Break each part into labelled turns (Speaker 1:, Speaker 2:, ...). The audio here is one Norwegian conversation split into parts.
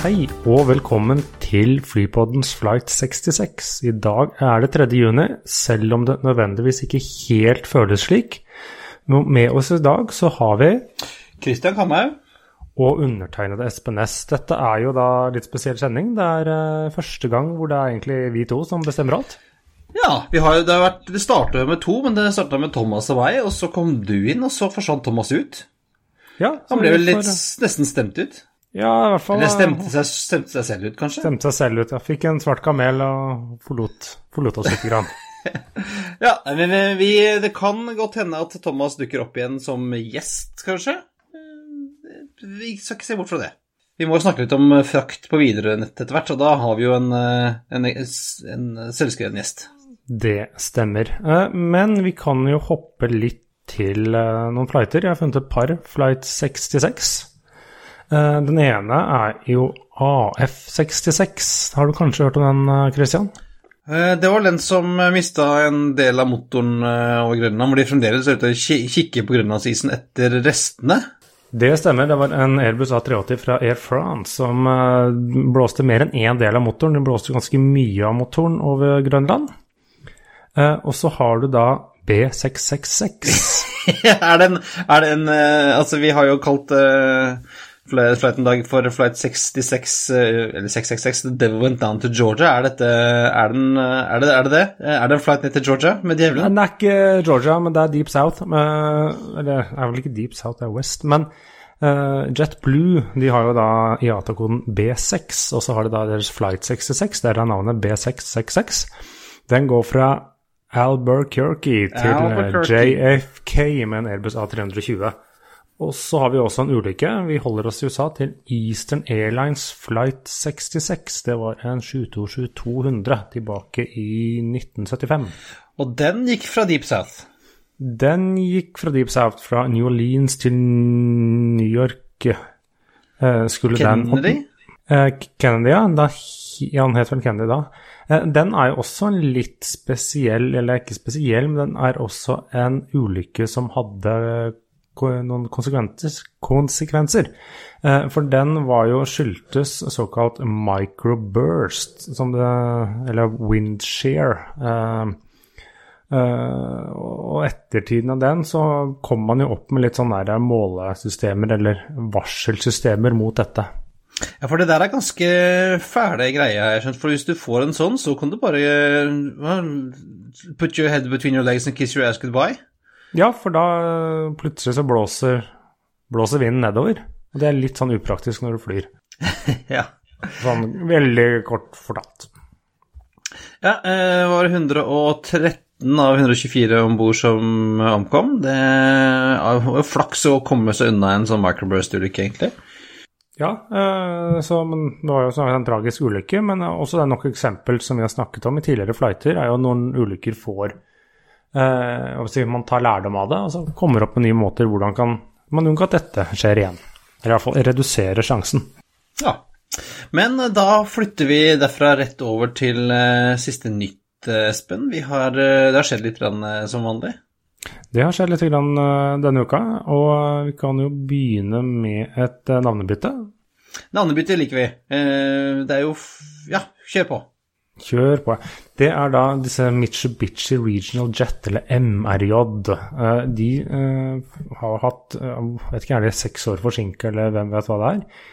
Speaker 1: Hei og velkommen til Flypoddens Flight 66. I dag er det 3. juni, selv om det nødvendigvis ikke helt føles slik. Med oss i dag så har vi
Speaker 2: Christian Kamhaug.
Speaker 1: og undertegnede Espen Næss. Dette er jo da litt spesiell sending. Det er eh, første gang hvor det er egentlig vi to som bestemmer alt.
Speaker 2: Ja, vi har, jo- det, har vært, det starta med to, men det starta med Thomas og meg, og så kom du inn, og så forsvant Thomas ut.
Speaker 1: Ja,
Speaker 2: Han ble vel litt
Speaker 1: for...
Speaker 2: nesten stemt ut.
Speaker 1: Ja, i hvert fall.
Speaker 2: Eller
Speaker 1: eh,
Speaker 2: stemte seg, stemte seg selv ut, kanskje.
Speaker 1: Stemte seg selv ut. ja. fikk en svart kamel og forlot, forlot oss litt. Grann.
Speaker 2: Ja, men eh, vi, Det kan godt hende at Thomas dukker opp igjen som gjest, kanskje. Eh, Vi skal ikke se bort fra det. Vi må jo snakke litt om frakt på Widerøe-nett etter hvert, og da har vi jo en, eh, en, en selvskreven gjest.
Speaker 1: Det stemmer. Eh, Men vi kan jo hoppe litt til eh, noen flighter. Jeg har funnet et par. Flight 66. Eh, Den ene er jo AF66. Har du kanskje hørt om den, eh, Christian?
Speaker 2: Eh, Det var den som mista en del av motoren over Grønland, hvor de fremdeles er ute og kikker på grønlandsisen etter restene.
Speaker 1: Det stemmer. Det var en Airbus A380 fra Air France som blåste mer enn én del av motoren. Den blåste ganske mye av motoren over Grønland. Og så har du da B666.
Speaker 2: er det en, er det en Altså, vi har jo kalt flighten dag for flight 66, eh, eller 666, The Devil Went Down to Georgia. Er, dette, er, den, eh, er, det, er det det? Eh, Er det en flight ned til Georgia med djevelen?
Speaker 1: Det er ikke Georgia, men det er Deep South. Eller det er vel ikke Deep South, det er West. Men uh, JetBlue de har jo da IATA-koden B6, og så har de da deres Flight 66, der er navnet B666. Den går fra Albuquerque til
Speaker 2: Albuquerque.
Speaker 1: JFK med en Airbus A320. Og så har vi også en ulykke. Vi holder oss i USA til Eastern Airlines Flight 66. Det var en 727-200 tilbake i 1975.
Speaker 2: Og den gikk fra Deep South.
Speaker 1: Den gikk fra Deep South, fra New Orleans til New York. Eh, skulle
Speaker 2: Kennedy?
Speaker 1: Den eh, Kennedy, ja. Da, han het vel Kennedy da. Eh, den er jo også en litt spesiell, eller ikke spesiell, men den er også en ulykke som hadde noen konsekvenser. Eh, for den var jo skyldtes såkalt microburst, som det, eller windshare. Eh, Eh, og ettertiden av den så kom man jo opp med litt sånne der målesystemer eller varselsystemer mot dette.
Speaker 2: Ja, for det der er ganske fæle greier, jeg skjønt. For hvis du får en sånn, så kan du bare well, put your head between your legs and kiss your ass goodbye.
Speaker 1: Ja, for da eh, plutselig så blåser, blåser vinden nedover. Og det er litt sånn upraktisk når du flyr.
Speaker 2: Ja.
Speaker 1: Sånn veldig kort fortalt.
Speaker 2: Ja, det var det 113 av 124 om bord som eh, omkom. Det er jo flaks å komme seg unna en sånn microburst-ulykke, egentlig.
Speaker 1: Ja, eh, så, men det var jo en tragisk ulykke, men også det er nok eksempel som vi har snakket om i tidligere flighter, er jo noen ulykker får eh, Man tar lærdom av det, og så kommer opp med nye måter hvordan kan man unngå at dette skjer igjen. Eller iallfall redusere sjansen.
Speaker 2: Ja. Men eh, da flytter vi derfra rett over til eh, siste nytt, eh, Espen. Vi har, eh, det har skjedd litt grann, eh, som vanlig.
Speaker 1: Det har skjedd litt grann, denne uka, og vi kan jo begynne med et navnebytte.
Speaker 2: Navnebytte liker vi. Eh, det er jo Ja, kjør på.
Speaker 1: Kjør på. Det er da disse Mitsubishi Regional Jet, eller MRJ. Eh, De eh, har hatt eh, vet ikke, Er det seks år forsinket, eller hvem vet hva det er?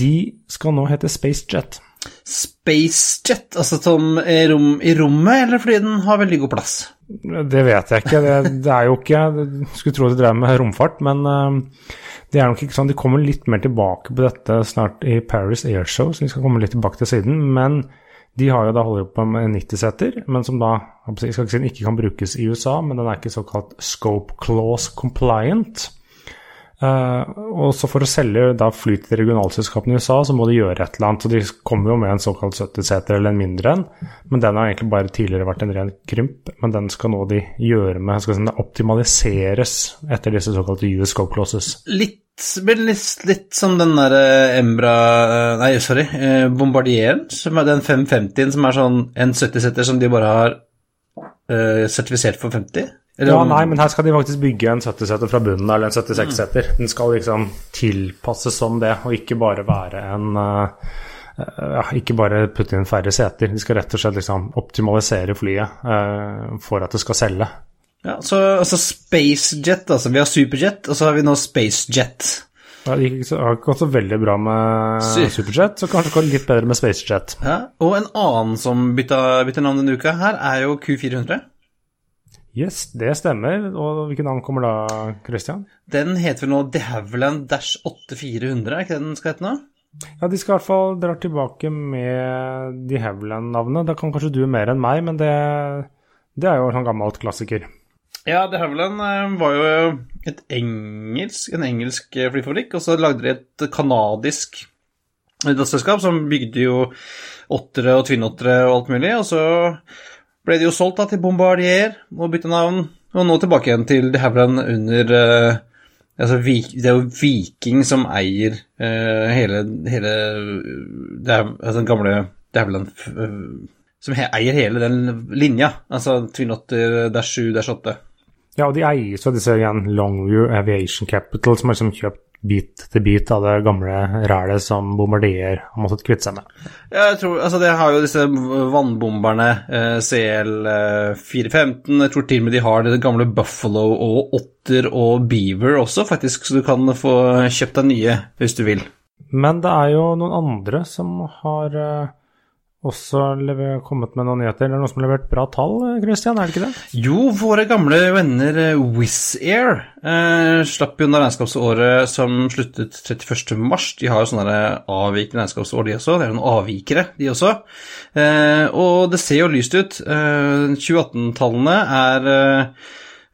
Speaker 1: De skal nå hete SpaceJet.
Speaker 2: Spacejet, altså som i, rom, i rommet, eller fordi den har veldig god plass?
Speaker 1: Det vet jeg ikke. Det, det er jo ikke jeg Skulle tro de drev med romfart, men det er nok ikke sånn. De kommer litt mer tilbake på dette snart i Paris Airshow, så vi skal komme litt tilbake til siden. Men de har jo da holdt på med 90-setter, men som da jeg skal ikke si ikke kan brukes i USA, men den er ikke såkalt scope clause compliant. Uh, og så For å selge da fly til regionalselskapene i USA, så må de gjøre et eller annet. og De kommer jo med en såkalt 70-seter eller en mindre en, men den har egentlig bare tidligere vært en ren krymp. Men den skal nå de gjøre med skal si, optimaliseres etter disse såkalte US scope clauses.
Speaker 2: Litt, litt, litt som den der Embra Nei, sorry, Bombardieren, som er den 550-en som er sånn en 70-seter som de bare har sertifisert for 50?
Speaker 1: Eller, ja, nei, men her skal de faktisk bygge en 70-seter fra bunnen, eller en 76-seter. Den skal liksom tilpasses som det, og ikke bare være en uh, ja, ikke bare putte inn færre seter. De skal rett og slett liksom optimalisere flyet uh, for at det skal selge.
Speaker 2: Ja, så altså SpaceJet, altså. Vi har Superjet, og så har vi nå SpaceJet.
Speaker 1: Ja, det har ikke gått så veldig bra med Superjet, så kanskje det går litt bedre med SpaceJet.
Speaker 2: Ja, og en annen som bytter, bytter navn denne uka her, er jo Q400.
Speaker 1: Yes, det stemmer. Og hvilket navn kommer da, Christian?
Speaker 2: Den heter vel nå De Havilland Dash 8400, er ikke det den skal hete nå?
Speaker 1: Ja, de skal i hvert fall dra tilbake med De Havilland-navnet. Da kan kanskje du mer enn meg, men det, det er jo en sånn gammelt klassiker.
Speaker 2: Ja, De Havilland eh, var jo et engelsk, en engelsk flyfabrikk, og så lagde de et kanadisk datterselskap som bygde jo åttere og tvinnåttere og alt mulig, og så ble det jo solgt da til Bombardier. Og bytta navn, og nå tilbake igjen til de Havilland under uh, altså, Det er jo Viking som eier uh, hele, hele det altså, den gamle de Havilland uh, Som he, eier hele den linja, altså Twin Otter, Dash 7, Dash 8.
Speaker 1: Ja, og de eies av disse igjen Longview Aviation Capital, som har liksom kjøpt bit til bit av det gamle rælet som Bombardier har måttet kvitte seg med.
Speaker 2: Ja, jeg tror, altså Det har jo disse vannbomberne, eh, CL415 Jeg tror til og med de har det gamle Buffalo og Otter og Beaver også, faktisk, så du kan få kjøpt deg nye hvis du vil.
Speaker 1: Men det er jo noen andre som har eh, også kommet med noen nyheter. Det er noen som har levert bra tall, Christian, er det ikke det?
Speaker 2: Jo, våre gamle venner eh, Wizz Air eh, slapp jo under regnskapsåret som sluttet 31.3. De har jo sånne avvikende regnskapsår, de også. Det er noen avvikere, de også. Eh, og det ser jo lyst ut. Eh, 2018-tallene er eh,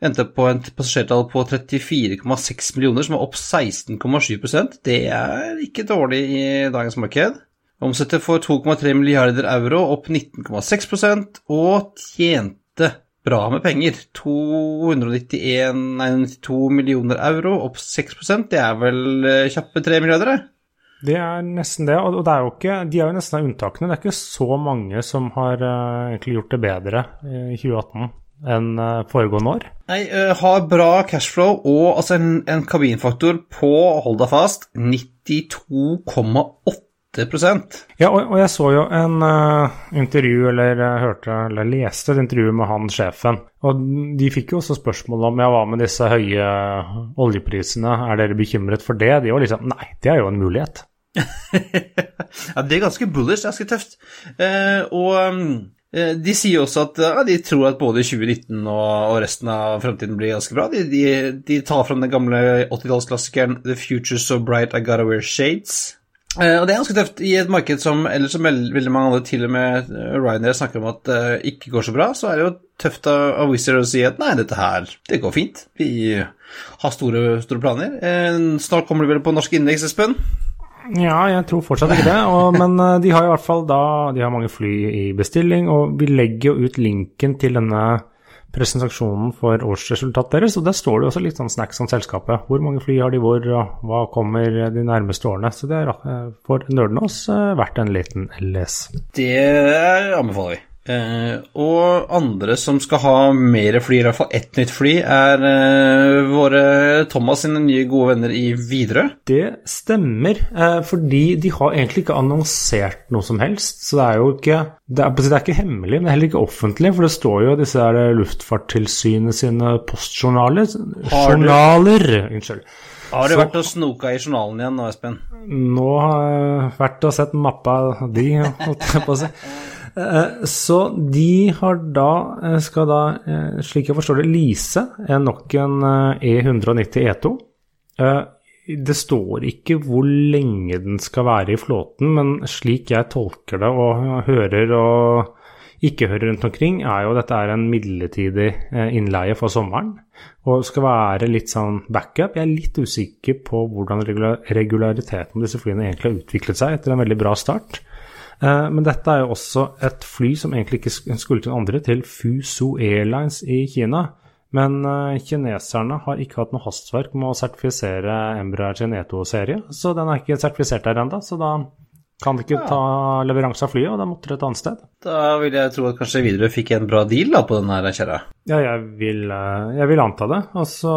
Speaker 2: endte på et passasjertall på 34,6 millioner, som er opp 16,7% Det er ikke dårlig i dagens marked. Omsetter for 2,3 milliarder euro, opp 19,6% og tjente bra med penger. 291, nei, 92 millioner euro, opp 6 Det er vel eh, kjappe 3 milliarder, det?
Speaker 1: Det er nesten det, og det er ikke, de er jo nesten av unntakene. Det er ikke så mange som har uh, egentlig gjort det bedre i 2018 enn foregående år.
Speaker 2: Nei, har bra cashflow og altså en, en kabinfaktor på, hold deg fast, 92,8
Speaker 1: ja, og, og, jeg så jo en uh, intervju, eller uh, hørte, eller leste et intervju med han sjefen. Og de fikk jo også spørsmål om ja, hva med disse høye oljeprisene, er dere bekymret for det? De var liksom nei, det er jo en mulighet.
Speaker 2: ja, det er ganske bullish, ganske tøft. Uh, og de sier også at ja, de tror at både 2019 og, resten av fremtiden blir ganske bra. De, de, de tar fram den gamle 80-tallsklassikeren The Future So Bright I Gotta Wear Shades. Uh, og det er ganske tøft i et marked som ellers som veldig mange andre, til og med uh, Ryanair snakker om at uh, ikke går så bra, så er det jo tøft av Wizard å si at nei, dette her, det går fint. Vi har store, store planer. snart kommer du vel på norsk indeks, Espen?
Speaker 1: Ja, jeg tror fortsatt ikke det. Og, men de har i hvert fall da De har mange fly i bestilling, og vi legger jo ut linken til denne presentasjonen for årsresultatet deres, og der står det også litt sånn snacks om selskapet. Hvor mange fly har de hvor, og hva kommer de nærmeste årene? Så det er eh, for nerdene oss eh, verdt en liten les.
Speaker 2: Det anbefaler vi. Eh, og andre som skal ha mer fly, i hvert fall ett nytt fly, er uh, våre Thomas sine nye gode venner i Widerøe.
Speaker 1: Det stemmer, uh, fordi de har egentlig ikke annonsert noe som helst. Så det er jo ikke Det er, det er ikke hemmelig, men heller ikke offentlig, for det står jo disse der Luftfartstilsynet sine postjournaler Journaler! Unnskyld.
Speaker 2: Har du vært og snoka i journalen igjen nå, Espen?
Speaker 1: Nå har jeg vært og sett mappa di, holdt jeg på å si. Eh, så de har da, eh, skal da, eh, slik jeg forstår det, lease nok en E190 E2. Det står ikke hvor lenge den skal være i flåten, men slik jeg tolker det og hører og ikke hører rundt omkring, er jo at dette er en midlertidig innleie for sommeren. Og skal være litt sånn backup. Jeg er litt usikker på hvordan regulariteten på disse flyene egentlig har utviklet seg etter en veldig bra start. Eh, men dette er jo også et fly som egentlig ikke skulle til andre, til Fuso Airlines i Kina. Men kineserne har ikke hatt noe hastverk med å sertifisere Embraer sin E2-serie, så den er ikke sertifisert der ennå. Så da kan de ikke ta leveranse av flyet, og da måtte de et annet sted.
Speaker 2: Da vil jeg tro at kanskje Widerøe fikk en bra deal da, på den her kjerra?
Speaker 1: Ja, jeg vil, eh, jeg vil, anta det. Altså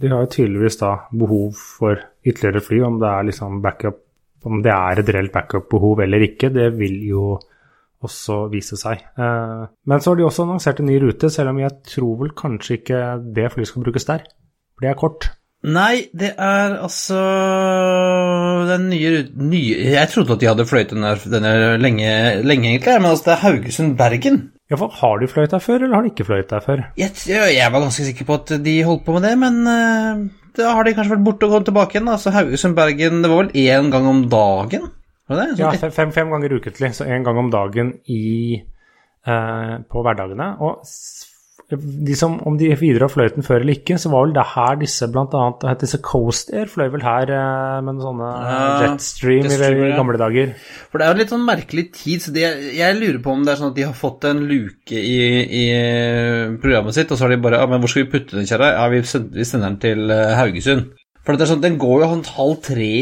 Speaker 1: De har jo tydeligvis da behov for ytterligere fly, om det er liksom backup Om det er et reelt backup-behov eller ikke, det vil jo også vise seg. Eh, men så har de også annonsert en ny rute, selv om jeg tror vel kanskje ikke det flyet skal brukes der. For det er kort.
Speaker 2: Nei, det er altså den nye, nye Jeg trodde at de hadde fløyet den der lenge, lenge, egentlig, men altså det er Haugesund-Bergen.
Speaker 1: Ja, for Har de fløyet der før, eller har de ikke fløyet der før?
Speaker 2: Jeg, jeg, var ganske sikker på at de holdt på med det, men uh, da har de kanskje vært borte og kommet tilbake igjen. Altså Haugesund-Bergen, det var vel én gang om dagen? Var det?
Speaker 1: ja, fem, fem, ganger ukentlig, så én gang om dagen i, uh, på hverdagene. Og de som, om de videre har fløyten før eller ikke, så var vel det her disse blant annet Disse Coast Air fløy vel her med med sånne ja, Jetstream i, i gamle dager.
Speaker 2: For det er jo litt sånn merkelig tid, så de, jeg lurer på om det er sånn at de har fått en luke i, i programmet sitt, og så har de bare Ja, men hvor skal vi putte den, kjære? Ja, vi sender, vi sender den til eh, Haugesund. For det er sånn, den går jo halv tre.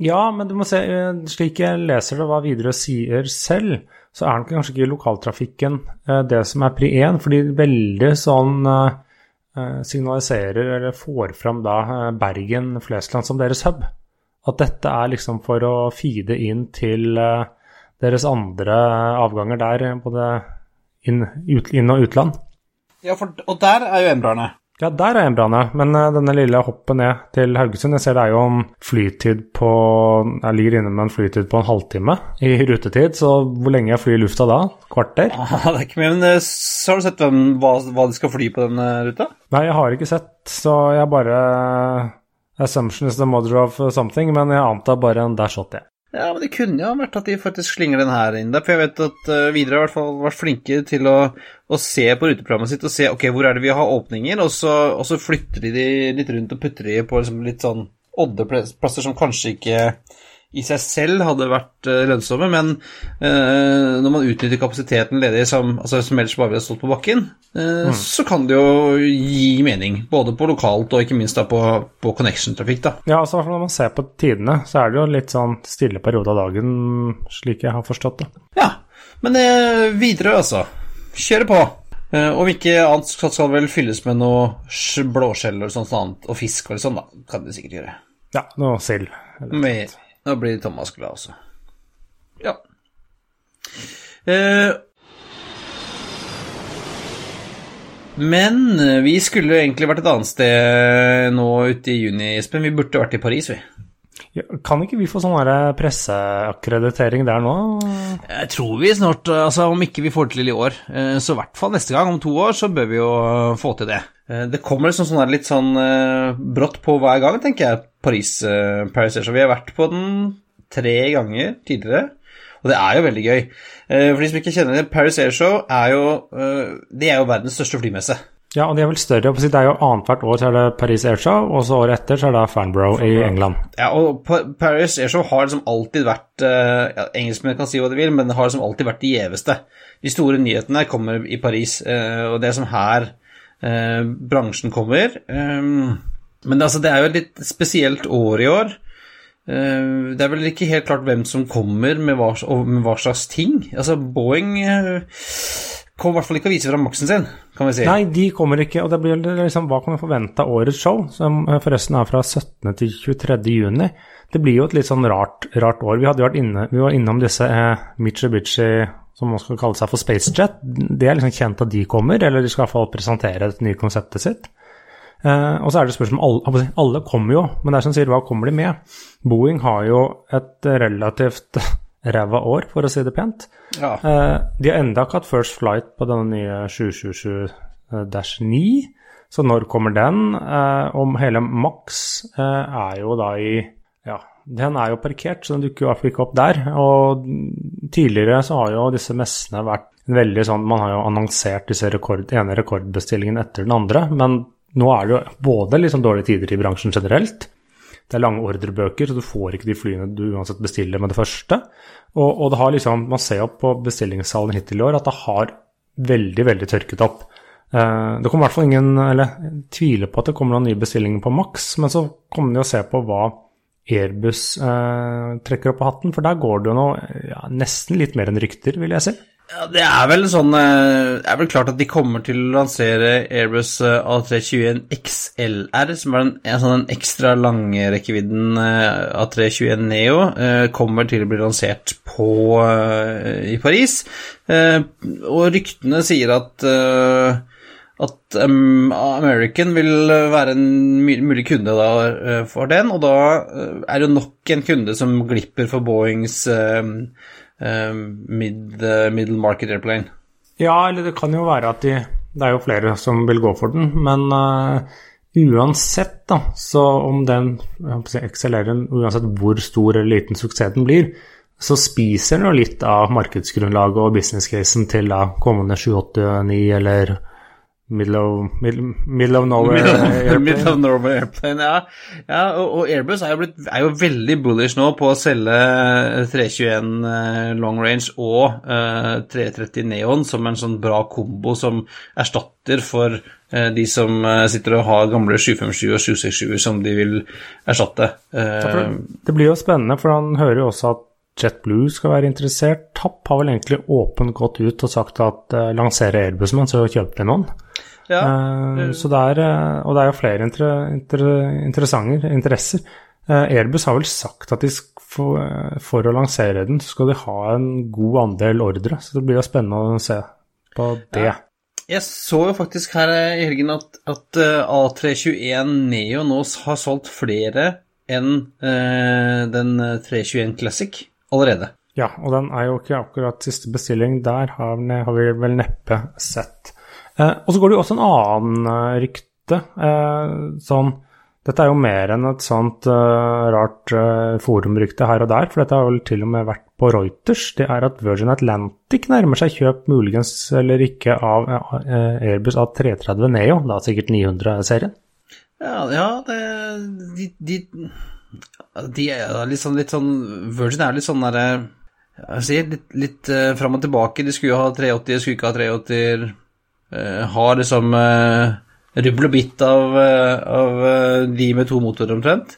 Speaker 1: Ja, men du må se, eh, slik jeg leser det, hva Widerøe sier selv så er nok kanskje ikke lokaltrafikken eh, det som er pri én, fordi veldig sånn eh, eh, signaliserer eller får fram da Bergen, Flesland som deres hub. At dette er liksom for å feede inn til deres andre avganger der, både inn, ut, inn og utland.
Speaker 2: Ja, for, og der er jo Embraerne.
Speaker 1: Ja, der er en brann, ja. men uh, denne lille hoppet ned til Haugesund Jeg ser det er jo en flytid på Jeg ligger inne med en flytid på en halvtime i rutetid, så hvor lenge jeg flyr i lufta da? Kvarter?
Speaker 2: Ja, det er ikke mye, men uh, så har du sett hvem, hva, hva, de skal fly på denne ruta?
Speaker 1: Nei, jeg har ikke sett, så jeg bare Assumption is the mother of something, men jeg antar bare en dash shot, jeg.
Speaker 2: Ja, men det kunne jo vært at de faktisk slinger den her inn der. For jeg vet at uh, Widerøe har i hvert fall vært flinke til å, å, se på ruteprogrammet sitt og se ok, hvor er det vi har åpninger, og så, og så flytter de de litt rundt og putter de på liksom litt sånn oddeplasser som kanskje ikke i seg selv hadde vært uh, lønnsomme, men eh, når man utnytter kapasiteten ledig som, altså, som ellers bare ville stått på bakken, eh, mm. så kan det jo gi mening. Både på lokalt og ikke minst da på, på connection-trafikk. da.
Speaker 1: Ja, altså Når man ser på tidene, så er det jo litt sånn stille periode av dagen, slik jeg har forstått det.
Speaker 2: Ja, men videre, altså. Kjøre på. Om ikke annet skal vel fylles med noe blåskjell og sånt annet, og fisk og sånn, da. Kan det sikkert gjøre.
Speaker 1: Ja, noe sild.
Speaker 2: Med da blir Thomas glad også. Ja. Eh, men vi skulle egentlig vært et annet sted nå ute i juni, Espen. Vi burde vært i Paris, vi.
Speaker 1: Ja, kan ikke vi få sånn presseakkreditering der nå?
Speaker 2: Jeg tror vi snart, altså om ikke vi får det til i år, eh, så i hvert fall neste gang, om to år, så bør vi jo få til det. Eh, det kommer liksom sånn litt sånn uh, brått på hver gang, tenker jeg, Paris, uh, Paris Air Vi har vært på den tre ganger tidligere, og det er jo veldig gøy. For de som ikke kjenner det, Paris Air Show er jo, det er jo verdens største flymesse.
Speaker 1: Ja, og de er vel større. Det er jo Annethvert år så er det Paris Airshow, og så året etter så er det Fanbro i England.
Speaker 2: Ja, og Paris Airshow har liksom alltid vært ja, Engelskmenn kan si hva de vil, men det har liksom alltid vært de gjeveste. De store nyhetene kommer i Paris, og det som her eh, bransjen kommer. Um, men det, altså, det, er jo et litt spesielt år i år. Uh, det er vel ikke helt klart hvem som kommer med hva, med hva slags ting. Altså, Boeing uh, kommer i hvert fall ikke å vise fram maksen sin, kan vi si.
Speaker 1: Nei, de kommer ikke, og det blir liksom Hva kan vi forvente av årets show, som forresten er fra 17. til 23. juni? Det blir jo et litt sånn rart, rart år. Vi, hadde vært inne, vi var innom disse eh, Mitsubishi som man skal kalle seg for SpaceJet, det er liksom kjent at de kommer, eller de skal i hvert fall presentere det nye konseptet sitt. Eh, og så er det spørsmål alle, alle kommer jo, men det er som sier, hva kommer de med? Boeing har jo et relativt ræva år, for å si det pent. Ja. Eh, de har enda ikke hatt first flight på denne nye 727-9, så når kommer den? Eh, om hele Max eh, er jo da i Den er jo parkert, så den dukker jo ikke opp der. Og tidligere så har jo disse messene vært veldig sånn Man har jo annonsert disse rekord, ene rekordbestillingene etter den andre, men nå er det jo både liksom dårlige tider i bransjen generelt. Det er lange ordrebøker, så du får ikke de flyene du uansett bestiller med det første. Og, og det har liksom, man ser jo på bestillingssalen hittil i år at det har veldig, veldig tørket opp. Eh, det kommer i hvert fall ingen Eller tviler på at det kommer noen nye bestillinger på maks, men så kommer de å se på hva Airbus eh, trekker opp på hatten, for der går det jo noe ja, nesten litt mer enn rykter, vil jeg si.
Speaker 2: Ja, det er vel sånn eh, Det er vel klart at de kommer til å lansere Airbus eh, A321 XLR, som er den, en sånn den ekstra lange rekkevidden eh, A321 Neo, kommer til å bli lansert på i Paris. Og ryktene sier at at um, American vil være en mulig kunde da, for den, og da er det nok en kunde som glipper for Boeings um, um, mid, uh, middle market airplane.
Speaker 1: Ja, eller det kan jo være at de Det er jo flere som vil gå for den, men uh, uansett, da, så om den XLR-en, uansett hvor stor eller liten suksess den blir, så spiser den jo litt av markedsgrunnlaget og business-casen til da kommende 789 eller Middle of, middle, middle of Nowhere
Speaker 2: Airplane. middle of Norway Airplane, ja. ja og, og, Airbus er jo, blitt, er jo, veldig bullish nå på å selge 321 uh, long range og uh, eh, 330 Neon som en sånn bra kombo som erstatter for uh, de som sitter og har gamle 757 og 767 som de vil erstatte.
Speaker 1: det blir jo spennende, for han hører jo også at JetBlue skal være interessert. Tapp har vel egentlig åpent gått ut og sagt at uh, lanserer Airbus, men så kjøper de noen. Ja. Uh, så det er, uh, og det er jo flere inter, inter, interessante interesser. Uh, Airbus har vel sagt at de for, for, å lansere den, så skal de ha en god andel ordre. Så det blir jo spennende å se på det. Ja.
Speaker 2: Jeg så jo faktisk her i helgen at, at A321 Neo nå har solgt flere enn den 321 Classic allerede.
Speaker 1: Ja, og den er jo ikke akkurat siste bestilling. Der har, har vi vel neppe sett. Eh, og så går det jo også en annen uh, rykte. Eh, sånn Dette er jo mer enn et sånt rart forumrykte her og der, for dette har vel til og med vært på Reuters. Det er at Virgin Atlantic nærmer seg kjøp muligens eller ikke av Airbus A330 Neo, da sikkert 900-serien.
Speaker 2: Ja, ja det, de, de de er litt sånn, litt sånn Virgin er litt sånn derre Jeg sier litt, litt fram og tilbake. De skulle jo ha 380, skulle ikke ha 380. Uh, har liksom rubbel og bitt av, uh, av de med to motorer omtrent.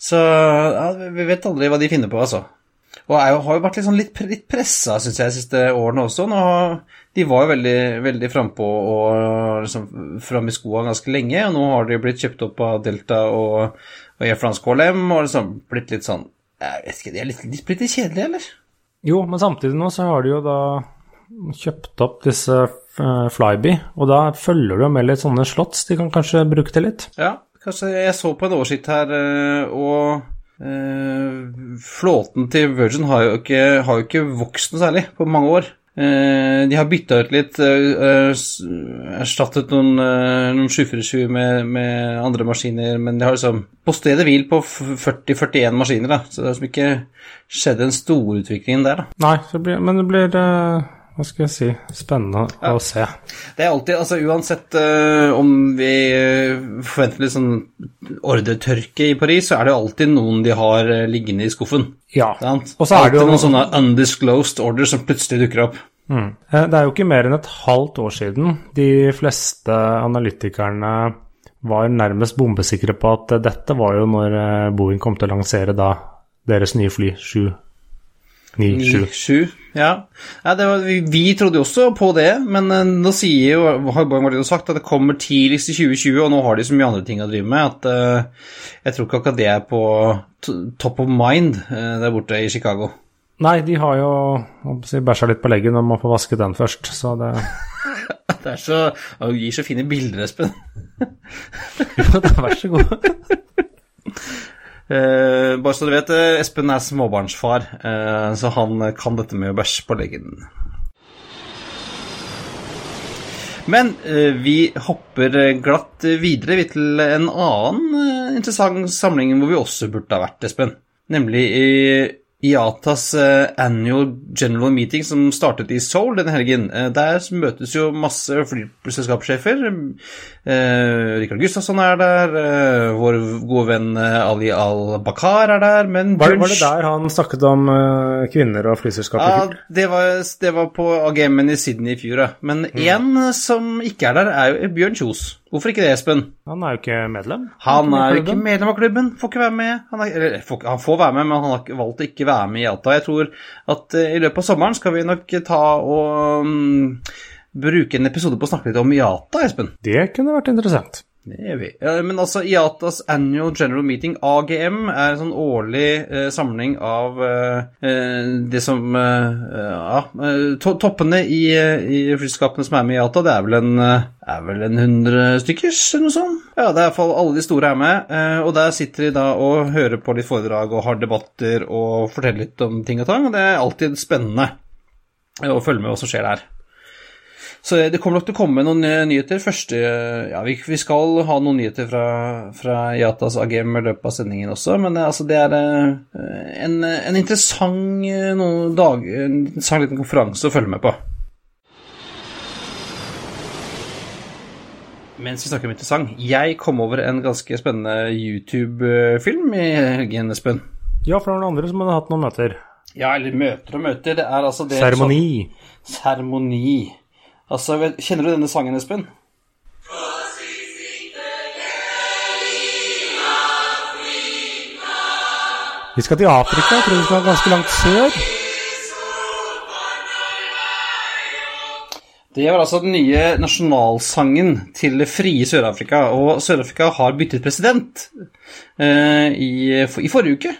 Speaker 2: Så ja, vi vet aldri hva de finner på, altså. Og jeg har jo vært litt, sånn litt, litt pressa, syns jeg, de siste årene også. Nå, de var jo veldig, veldig frampå og liksom framme i skoa ganske lenge, og nå har de blitt kjøpt opp av Delta og og Air France KLM og liksom blitt litt sånn Jeg vet ikke, de er litt, litt, litt kjedelige, eller?
Speaker 1: Jo, men samtidig nå så har de jo da kjøpt opp disse uh, Flyby, og da følger du med litt sånne slotts de kan kanskje bruke til litt.
Speaker 2: Ja, kanskje jeg så på en oversikt her, uh, og uh, flåten til Virgin har jo, ikke, har jo ikke vokst noe særlig på mange år. Eh, de har bytta ut litt, eh, erstattet noen, eh, noen 747 med, med, andre maskiner, men de har liksom på stedet hvil på 40-41 maskiner, da. Så det har liksom ikke skjedd en storutvikling der, da.
Speaker 1: Nei, det blir, men det blir hva skal jeg si, spennende ja. å se.
Speaker 2: Det er alltid, altså uansett uh, om vi forventer litt sånn ordretørke i Paris, så er det alltid noen de har liggende i skuffen.
Speaker 1: Ja.
Speaker 2: Og så er det jo noen sånne undisclosed orders som plutselig dukker opp.
Speaker 1: Mm. Eh, det er jo ikke mer enn et halvt år siden de fleste analytikerne var nærmest bombesikre på at dette var jo når eh, Boeing kom til å lansere da deres nye fly 7 9-7.
Speaker 2: Ja, ja var, vi, vi, trodde jo også på det, men uh, nå sier jo, har Martin sagt at det kommer tidligst i 2020, og nå har de så mye andre ting å drive med at uh, jeg tror ikke akkurat det er på top of mind uh, der borte i Chicago.
Speaker 1: Nei, de har jo si, bæsja litt på leggen, og man får vaske den først, så det
Speaker 2: Det er så Du gir så fine bilder, Espen.
Speaker 1: jo, vær så god.
Speaker 2: Uh, bare så du vet, uh, Espen er småbarnsfar, uh, så han kan dette med å bæsje på leggen. Men vi hopper glatt videre til en annen interessant samling hvor vi også burde ha vært, Espen. nemlig i IATAs eh, annual general meeting som startet i Seoul denne helgen. Eh, der møtes jo masse flyselskapssjefer. Eh, Rikard Gustafsson er der, vår gode venn Ali Al-Bakar er der, men
Speaker 1: Var, var det der han snakket om kvinner og flyselskap? i
Speaker 2: Ja, det var, det var på AGM-en i Sydney i fjor, ja. Men én som ikke er der, er jo Bjørn Kjos. Hvorfor ikke det, Espen?
Speaker 1: Han er jo ikke medlem.
Speaker 2: Han er jo ikke medlem av klubben, får ikke være med. Han, er, eller, får, han får være med, men han har valgt å ikke være med i Alta. Jeg tror at uh, i løpet av sommeren skal vi nok ta og um, bruke en episode på å snakke litt om IATA, Espen.
Speaker 1: Det kunne vært interessant.
Speaker 2: Det gjør vi. Men altså, IATAs Annual General Meeting, AGM, er en sånn årlig eh, samling av eh, eh, det som eh, Ja, eh, to toppene i, eh, i flyselskapene som er med i IATA, det er vel en er vel en hundre stykkers, eller noe sånt? Ja, det er iallfall alle de store er med, og der sitter de da og hører på litt foredrag og har debatter og forteller litt om ting og tang, og det er alltid spennende å følge med hva som skjer der. Så det kommer nok til å komme noen eh, nyheter. Første, ja, vi, vi skal ha noen nyheter fra, fra Yatas AGM i løpet av sendingen også, men eh, altså, det er eh, en, en interessant eh, dag, en interessant liten konferanse å følge med på. Mens vi snakker om interessant, jeg kom over en ganske spennende YouTube-film i helgen, Espen.
Speaker 1: Ja, for det er noen andre som hadde hatt noen møter.
Speaker 2: Ja, eller møter og møter. Det er altså det
Speaker 1: Seremoni.
Speaker 2: Seremoni. Altså, kjenner du denne sangen, Espen?
Speaker 1: Vi skal til Afrika. Jeg tror vi skal ganske langt sør.
Speaker 2: Det var altså den nye nasjonalsangen til det frie Sør-Afrika, og Sør-Afrika har byttet president. Eh, i, I forrige uke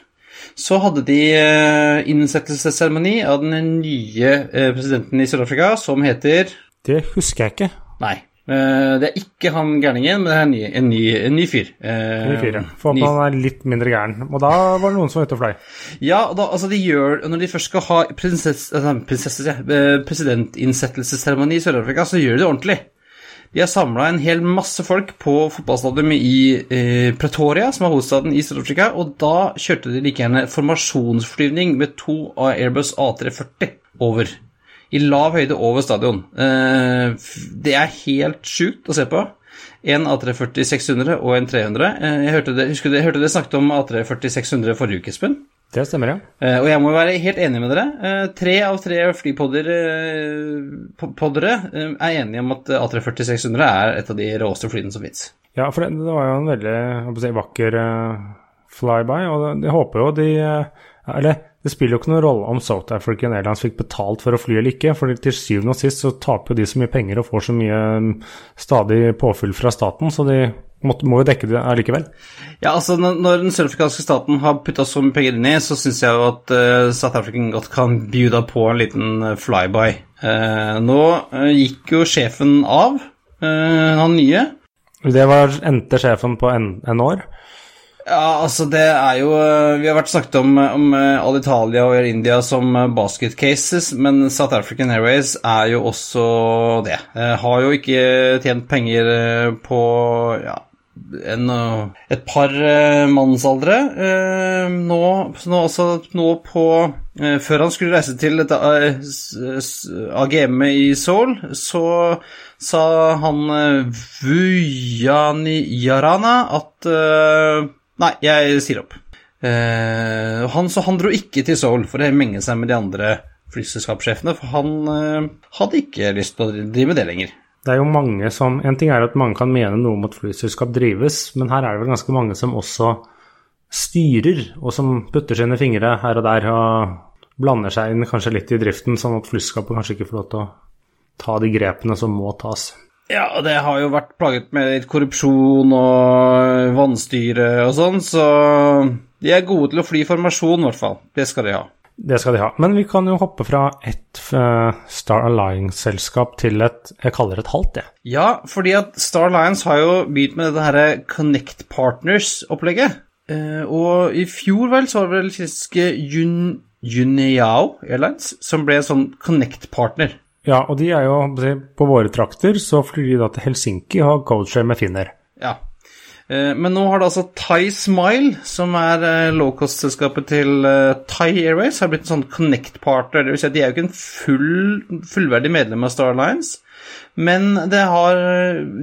Speaker 2: så hadde de eh, innsettelsesseremoni av den nye eh, presidenten i Sør-Afrika, som heter
Speaker 1: Det husker jeg ikke.
Speaker 2: Nei. eh, det er ikke han gærningen, men det er en ny, en ny, en ny fyr. Ny
Speaker 1: fyr, ja. For
Speaker 2: ny-
Speaker 1: han er litt mindre gæren. Og da var det noen som var ute og fløy.
Speaker 2: Ja, da, altså de gjør Når de først skal ha prinsess, altså, prinsesse, eh, presidentinnsettelsesseremoni i Sør-Afrika, så gjør de det ordentlig. De har samla en hel masse folk på fotballstadionet i eh, Pretoria, som er hovedstaden i Sør-Afrika, og da kjørte de like gjerne formasjonsflyvning med to av Airbus A340 over. I lav høyde over stadion. Eh, det er helt sjukt å se på. En A340 600 og en 300. Eh, jeg hørte det, husker hørte dere snakket om A340 600 forrige uke, Espen.
Speaker 1: Det stemmer, ja.
Speaker 2: Eh, og jeg må være helt enig med dere. Tre av tre flypodder po- poddere eh, er enige om at A340 600 er et av de råeste flyene som fins.
Speaker 1: Ja, for det, var jo en veldig si, vakker flyby, og jeg håper jo de Eller det spiller jo ikke noen rolle om South African Airlines fikk betalt for å fly eller ikke, for til syvende og sist så taper jo de så mye penger og får så mye mm, stadig påfyll fra staten, så de må, må jo dekke det allikevel.
Speaker 2: Ja, altså når, når den sørafrikanske staten har putta så mye penger inn i, så syns jeg jo at uh, South African godt kan bjuda på en liten eh, flyby. Uh, nå uh, gikk jo sjefen av, han nye.
Speaker 1: Det var endte sjefen på en, en år.
Speaker 2: Ja, altså det er jo eh, Vi har vært snakket om, om eh, Alitalia og India som eh, basket cases, men South African Airways er jo også det. Eh, Har jo ikke tjent penger eh, på ja, en, eh, et par eh, mannsaldre. Eh, Nå, nå, altså, nå på eh, Før han skulle reise til dette eh, AGM-et i Seoul, så sa han eh, Vujani Yarana at eh, Nei, jeg sier opp. Eh, han, så han dro ikke til Seoul for å menge seg med de andre flyselskapssjefene, for han eh, hadde ikke lyst til å drive med det lenger.
Speaker 1: Det er jo mange som En ting er at mange kan mene noe om at flyselskap drives, men her er det vel ganske mange som også styrer, og som putter sine fingre her og der og blander seg inn kanskje litt i driften, sånn at flyselskapet kanskje ikke får lov til å ta de grepene som må tas.
Speaker 2: Ja, og det har jo vært plaget med litt korrupsjon og vannstyre og sånn, så de er gode til å fly formasjon, i hvert fall. Det skal de ha.
Speaker 1: Det skal de ha. Men vi kan jo hoppe fra et eh, Star Alliance-selskap til et jeg kaller det et halvt, jeg.
Speaker 2: Ja, fordi at Star Alliance har jo begynt med dette her Connect Partners-opplegget. Eh, og i fjor vel så var det vel kinesiske Yun, Yuneao Airlines som ble en sånn Connect-partner.
Speaker 1: Ja, og de er jo på våre trakter, så flyr de da til Helsinki og har codeshare med Finner.
Speaker 2: Ja. Eh, men nå har det altså Thai Smile, som er eh, low-cost-selskapet til eh, Thai Airways, har blitt en sånn Connect-partner. Det vil si at de er jo ikke en full, fullverdig medlem av Star Alliance, men har,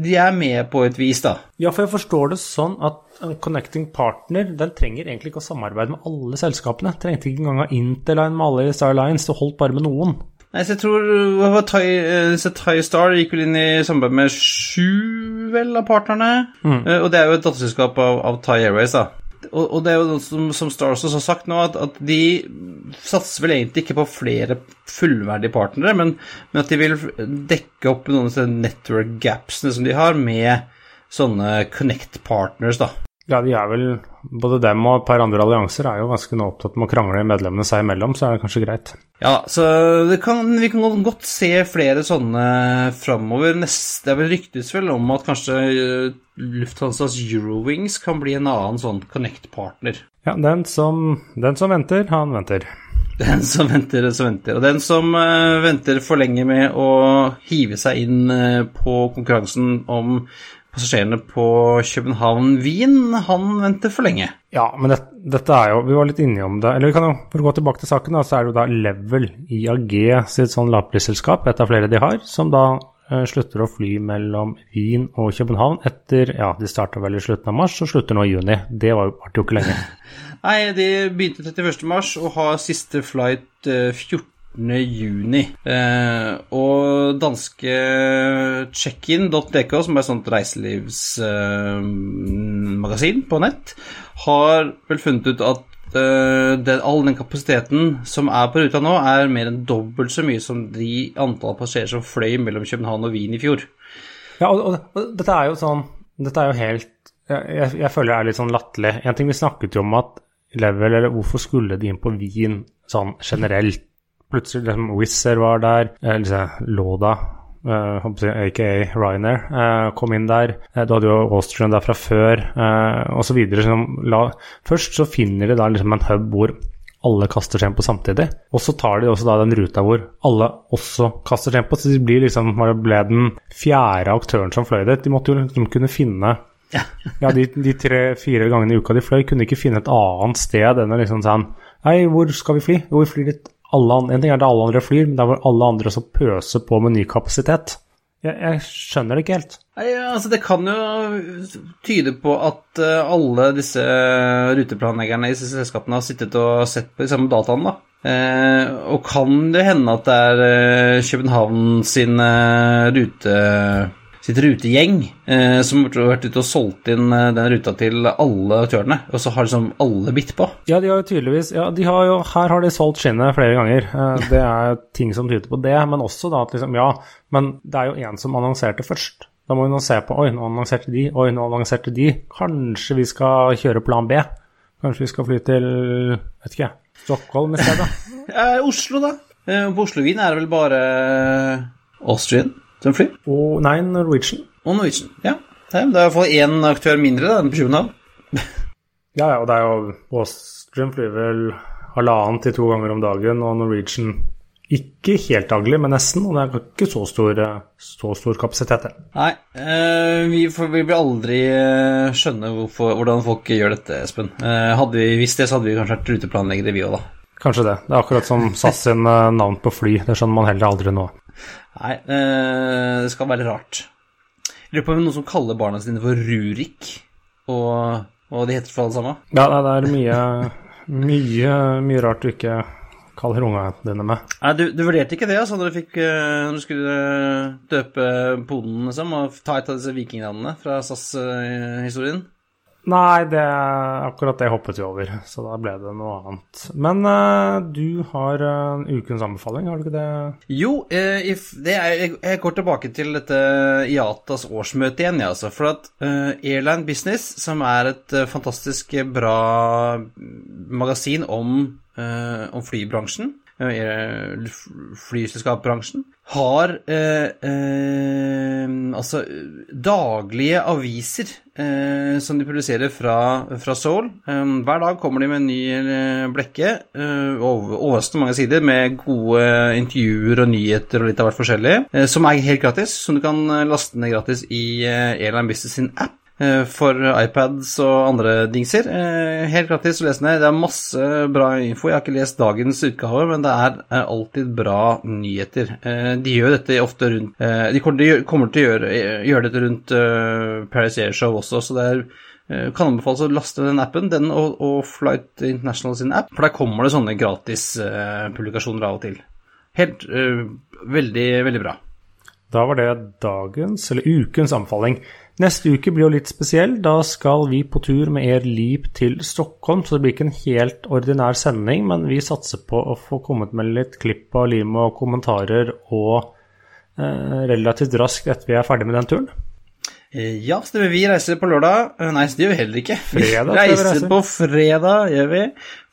Speaker 2: de er med på et vis, da.
Speaker 1: Ja, for jeg forstår det sånn at connecting partner den trenger egentlig ikke å samarbeide med alle selskapene. Trengte ikke engang ha Interline med alle i Star det holdt bare med noen.
Speaker 2: Nei, så jeg tror hva var så Thai Star gikk vel inn i samarbeid med sju vel av partnerne. Mm. Og det er jo et datterselskap av, av, Thai Airways, da. Og, og, det er jo noe som, som Star også har sagt nå, at, at, de satser vel egentlig ikke på flere fullverdige partnere, men, men at de vil dekke opp noen av disse network gapsene som de har, med sånne connect partners, da.
Speaker 1: Ja, de er vel Både dem og et par andre allianser er jo ganske nå opptatt med å krangle medlemmene seg imellom, så er det kanskje greit.
Speaker 2: Ja, så kan, vi kan godt se flere sånne framover. Det er vel ryktes vel om at kanskje eh, Lufthansas Eurowings kan bli en annen sånn Connect-partner.
Speaker 1: Ja, den som, den som venter, han venter.
Speaker 2: Den som venter, den som venter. Og den som uh, venter for lenge med å hive seg inn uh, på konkurransen om passasjerene på København-Wien, han venter for lenge.
Speaker 1: Ja, men det, dette er jo Vi var litt inne om det. Eller vi kan jo, for å gå tilbake til saken, da, så er det jo da Level IAG sitt sånn lavprisselskap, et av flere de har, som da eh, slutter å fly mellom Wien og København etter Ja, de starta vel i slutten av mars og slutter nå i juni. Det var jo ikke lenge.
Speaker 2: Nei, de begynte 31. mars og har siste flight eh, 14 juni. Eh, og danske checkin.dk, som er et sånt reiselivsmagasin eh, på nett, har vel funnet ut at eh, den, all den kapasiteten som er på ruta nå, er mer enn dobbelt så mye som de antall passasjerer som fløy mellom København og Wien i fjor.
Speaker 1: Ja, og, og, og dette er jo sånn Dette er jo helt jeg, jeg, føler det er litt sånn latterlig. En ting vi snakket jo om at Level, eller hvorfor skulle de inn på Wien sånn generelt? Plutselig liksom Wizz var der, liksom Loda, uh, aka Ryanair, uh, kom inn der. Uh, du hadde jo Austrian der fra før, uh, osv. Først så finner de da liksom en hub hvor alle kaster på samtidig. Og så tar de også da den ruta hvor alle også kaster på. Så de blir liksom, ble den fjerde aktøren som fløy dit. De måtte jo liksom kunne finne ja, de, de tre-fire gangene i uka de fløy, kunne ikke finne et annet sted enn å liksom sånn Hei, hvor skal vi fly? Jo, vi flyr dit alle, En ting er det alle andre flyr, men det er hvor alle andre også pøser på med ny kapasitet. Jeg, jeg, skjønner det ikke helt.
Speaker 2: Nei, altså Det kan jo tyde på at uh, alle disse ruteplanleggerne i disse selskapene har sittet og sett på de samme dataene. da. Uh, og kan det hende at det er uh, København sin rute sitt rutegjeng eh, som har vært ute og solgt inn eh, den ruta til alle aktørene, og så har liksom alle bitt på.
Speaker 1: Ja, de har jo tydeligvis ja, de har jo, Her har de solgt skinnet flere ganger. Eh, det er ting som tyder på det, men også da at liksom Ja, men det er jo en som annonserte først. Da må vi nå se på Oi, nå annonserte de. Oi, nå annonserte de. Kanskje vi skal kjøre plan B? Kanskje vi skal fly til vet ikke, Stockholm i stedet?
Speaker 2: Oslo, da. Eh, på Oslo-Wien er det vel bare Austrian? Som flyr?
Speaker 1: Og, nei, Norwegian.
Speaker 2: Og Norwegian, ja. Det er iallfall én aktør mindre da, enn på København.
Speaker 1: ja, ja, og det er jo Austrian flyr vel halvannen til to ganger om dagen, og Norwegian ikke helt daglig, men nesten. Og det er ikke så stor, så stor kapasitet.
Speaker 2: Nei, eh, vi, får, vi, vil aldri eh, skjønne hvorfor, hvordan folk gjør dette, Espen. Eh, hadde vi visst det, så hadde vi kanskje vært ruteplanleggere, vi òg, da.
Speaker 1: Kanskje det. Det er akkurat som SAS sin navn på fly. Det skjønner man heller aldri nå.
Speaker 2: Nei, eh, det skal være rart. Jeg lurer på om noen som kaller barna sine for Rurik, og, og de heter for alle sammen?
Speaker 1: Ja, det er mye, mye, mye rart du ikke kaller ungene dine med.
Speaker 2: Nei, du, du, vurderte ikke det altså, når du, fikk, eh, når du skulle døpe poden liksom, og ta et av disse vikingnavnene fra SAS-historien?
Speaker 1: Nei, det, akkurat det hoppet vi over, så da ble det noe annet. Men uh, du har uh, ukens anbefaling, har du ikke det?
Speaker 2: Jo, uh, if, det er, jeg, jeg, går tilbake til dette IATAs årsmøte igjen, ja, altså. For at Airline Business, som er et fantastisk bra magasin om, om flybransjen, flyselskapsbransjen, har eh, eh, altså daglige aviser eh, som de produserer fra, fra Seoul. Eh, hver dag kommer de med en ny eh, blekke, eh, overraskende mange sider, med gode intervjuer og nyheter og litt av hvert forskjellig, som er helt gratis, som du kan laste ned gratis i Airline Business sin app. Eh, for iPads og andre dingser. Eh, helt gratis å lese ned. Det er masse bra info. Jeg har ikke lest dagens utgave, men det er alltid bra nyheter. Eh, de gjør dette ofte rundt De kommer til, å gjøre- gjøre, dette rundt Paris Air Show også, så det er kan anbefales å laste den appen, den og, og Flight International sin app, for der kommer det sånne gratis-publikasjoner av og til. Helt veldig, veldig bra.
Speaker 1: Da var det dagens, eller ukens anbefaling. Neste uke blir jo litt spesiell. Da skal vi på tur med Air Leap til Stockholm, så det blir ikke en helt ordinær sending, men vi satser på å få kommet med litt klipp av lim og kommentarer og eh, relativt raskt etter vi er ferdig med den turen.
Speaker 2: Eh, Ja, stemmer. Vi reiser på lørdag. Eh, Nei, det gjør vi heller ikke. Vi
Speaker 1: Fredag reiser, vi
Speaker 2: reiser
Speaker 1: reise.
Speaker 2: på fredag, gjør vi.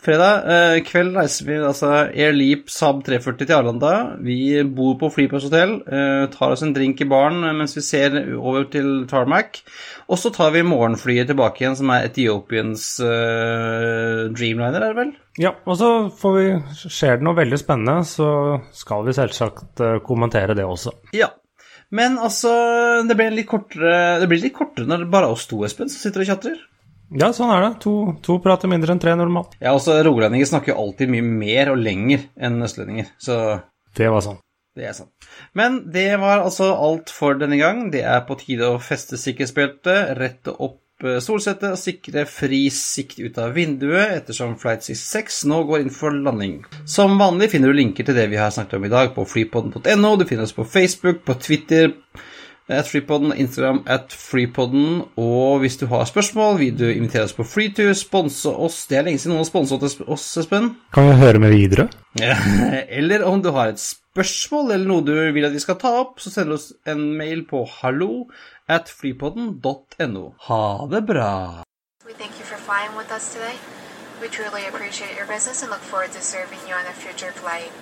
Speaker 2: Fredag eh, kveld reiser vi altså Air Leap Saab 340 til Arlanda. Vi bor på flyplasshotell, eh, tar oss en drink i baren mens vi ser over til Tarmac. Og så tar vi morgenflyet tilbake igjen, som er Etiopiens eh, Dreamliner, er det vel?
Speaker 1: Ja, og så får vi, skjer det noe veldig spennende, så skal vi selvsagt kommentere det også.
Speaker 2: Ja. Men altså, det blir litt kortere, det blir litt kortere når det bare er oss to, Espen, som sitter og tjatrer.
Speaker 1: Ja, sånn er det. To, to prater mindre enn tre normalt.
Speaker 2: Ja, også rogalendinger snakker jo alltid mye mer og lenger enn østlendinger, så
Speaker 1: Det var sånn.
Speaker 2: det er sant. Men det var altså alt for denne gang. Det er på tide å feste sikkerhetsbeltet, rette opp eh, solsettet og sikre fri sikt ut av vinduet ettersom Flight 66 nå går inn for landing. Som vanlig finner du linker til det vi har snakket om i dag på flypodden.no. Du finner oss på Facebook, på Twitter, at Freepodden, Instagram at Freepodden. Og hvis du har spørsmål, vil du invitere oss på Freetour, sponse oss Det er lenge siden noen har sponset oss, Espen.
Speaker 1: Kan vi høre med videre?
Speaker 2: Eller om du har et spørsmål eller noe du vil at vi skal ta opp, så send oss en mail på hallo at flypodden.no. Ha det bra.
Speaker 3: We truly appreciate your business and look forward to serving you on a future flight.